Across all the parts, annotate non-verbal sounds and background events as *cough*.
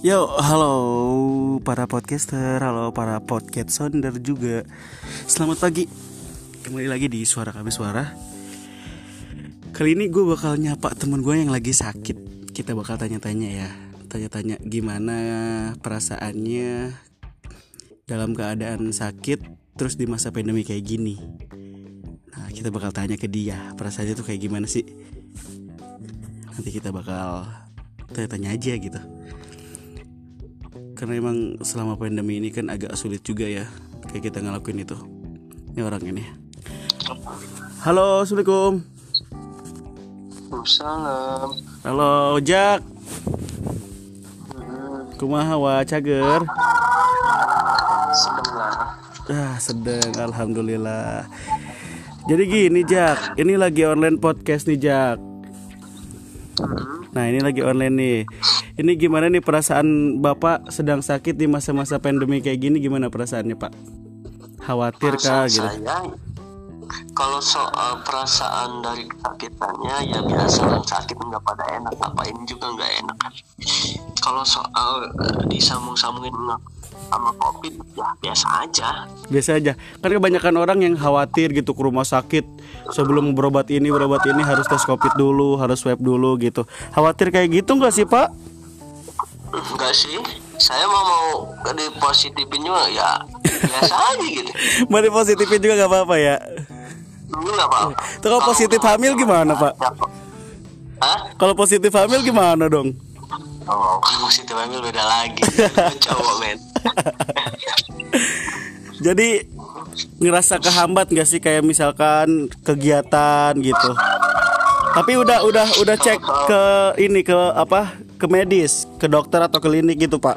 Yo, halo para podcaster, halo para podcast sonder juga. Selamat pagi. Kembali lagi di Suara Kami Suara. Kali ini gue bakal nyapa temen gue yang lagi sakit. Kita bakal tanya-tanya ya, tanya-tanya gimana perasaannya dalam keadaan sakit terus di masa pandemi kayak gini. Nah, kita bakal tanya ke dia, perasaannya tuh kayak gimana sih? Nanti kita bakal tanya-tanya aja gitu karena emang selama pandemi ini kan agak sulit juga ya kayak kita ngelakuin itu. Ini orang ini. Halo assalamualaikum. Salam. halo Jack kumaha wa? Cager? Sedang lah. ah sedang. Alhamdulillah. Jadi gini Jack ini lagi online podcast nih Jack Nah ini lagi online nih Ini gimana nih perasaan Bapak sedang sakit di masa-masa pandemi kayak gini Gimana perasaannya Pak? Khawatir kah gitu? saya kalau soal perasaan dari kesakitannya ya biasa orang sakit nggak pada enak ngapain juga nggak enak kan kalau soal eh, disambung-sambungin sama covid ya biasa aja. Biasa aja. Kan kebanyakan orang yang khawatir gitu ke rumah sakit. Sebelum berobat ini berobat ini harus tes covid dulu Harus swab dulu gitu. Khawatir kayak gitu nggak sih Pak? enggak sih. Saya mau mau di positifin juga ya biasa aja gitu. *laughs* Mari positifin juga nggak apa-apa ya? Dulu nggak apa Itu kalau positif hamil gimana Pak? Hah? Kalau positif hamil gimana dong? Oh, kalau positif hamil beda lagi. Cowok men. *laughs* Jadi ngerasa kehambat gak sih kayak misalkan kegiatan gitu. Tapi udah udah udah cek ke ini ke apa? Ke medis, ke dokter atau klinik gitu, Pak.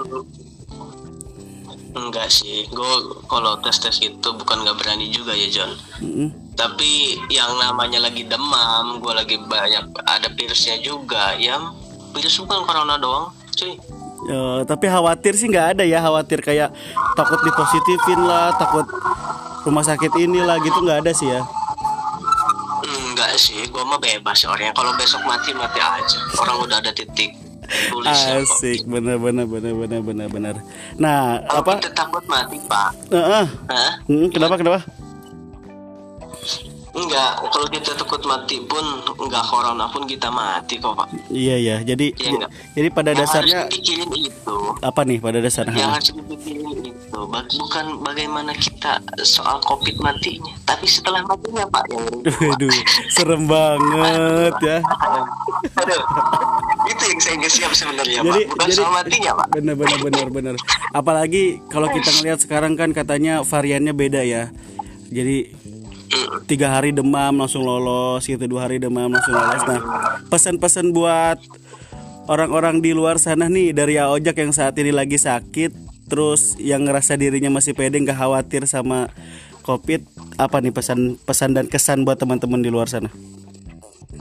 Enggak sih, gue kalau tes tes itu bukan nggak berani juga ya John. Mm-mm. Tapi yang namanya lagi demam, gue lagi banyak ada virusnya juga. Ya virus bukan corona doang, cuy. Ya, tapi khawatir sih nggak ada ya, khawatir kayak takut dipositifin lah, takut rumah sakit inilah gitu nggak ada sih ya. Enggak sih, gue mah bebas orangnya. Kalau besok mati mati aja. Orang udah ada titik tulisnya. Asik, bener bener bener bener bener bener. Nah, apa? kita takut mati pak, Heeh. Hah? Hmm, kenapa kenapa? Enggak, kalau kita takut mati pun enggak corona pun kita mati kok pak. Iya ya, jadi Iya nggak? jadi pada Yang dasarnya harus dipikirin itu apa nih pada dasarnya? yang harus dipikirin itu bukan bagaimana kita soal covid matinya tapi setelah matinya pak yang Waduh, serem banget ya. Aduh, itu yang saya nggak siap sebenarnya Jadi pak bukan jadi soal matinya pak bener bener bener bener. Apalagi kalau kita ngelihat sekarang kan katanya variannya beda ya. Jadi tiga hari demam langsung lolos, gitu dua hari demam langsung lolos. Nah, pesan-pesan buat orang-orang di luar sana nih dari Aojak yang saat ini lagi sakit, terus yang ngerasa dirinya masih pede nggak khawatir sama COVID, apa nih pesan pesan dan kesan buat teman-teman di luar sana?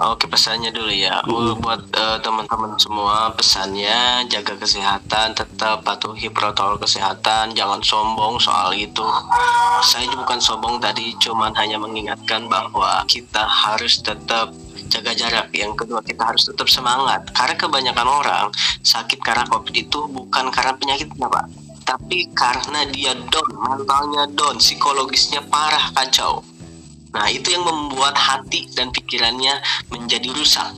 Oke pesannya dulu ya. Uh, buat eh, teman-teman semua pesannya jaga kesehatan tetap patuhi protokol kesehatan jangan sombong soal itu. Saya bukan sombong tadi cuman hanya mengingatkan bahwa kita harus tetap jaga jarak. Yang kedua kita harus tetap semangat. Karena kebanyakan orang sakit karena covid itu bukan karena penyakitnya pak. Tapi karena dia down mentalnya down psikologisnya parah kacau Nah, itu yang membuat hati dan pikirannya menjadi rusak.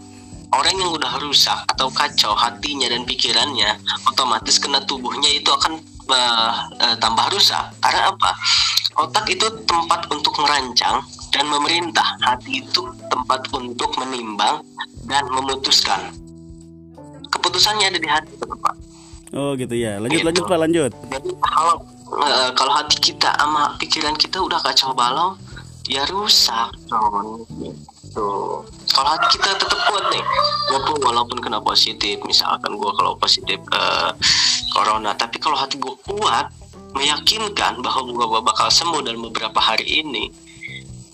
Orang yang udah rusak atau kacau hatinya dan pikirannya, otomatis kena tubuhnya itu akan eh, eh, tambah rusak. Karena apa? Otak itu tempat untuk merancang dan memerintah. Hati itu tempat untuk menimbang dan memutuskan. Keputusannya ada di hati, Pak. Oh gitu ya. Lanjut Gitu. lanjut Pak lanjut. Jadi kalau eh, kalau hati kita sama pikiran kita udah kacau balau, ya rusak dong. Gitu. Kalau hati kita tetap kuat nih, walaupun walaupun kena positif, misalkan gue kalau positif eh, corona, tapi kalau hati gue kuat, meyakinkan bahwa gue bakal sembuh dalam beberapa hari ini,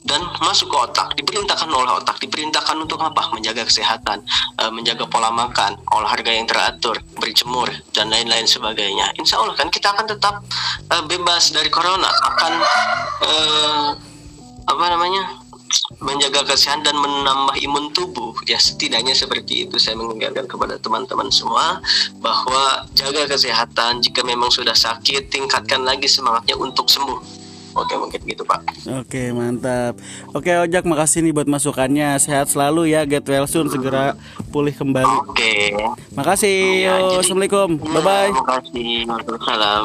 dan masuk ke otak. Diperintahkan oleh otak. Diperintahkan untuk apa? Menjaga kesehatan. Eh, menjaga pola makan. Olahraga yang teratur. Berjemur. Dan lain-lain sebagainya. Insya Allah kan kita akan tetap eh, bebas dari corona. Akan apa namanya menjaga kesehatan dan menambah imun tubuh ya setidaknya seperti itu saya mengingatkan kepada teman-teman semua bahwa jaga kesehatan jika memang sudah sakit tingkatkan lagi semangatnya untuk sembuh Oke mungkin gitu Pak. Oke mantap. Oke Ojak makasih nih buat masukannya. Sehat selalu ya. Get well soon segera pulih kembali. Oke. Makasih. Ya, jadi- Assalamualaikum. Ya, Bye bye. Terima kasih. Waalaikumsalam.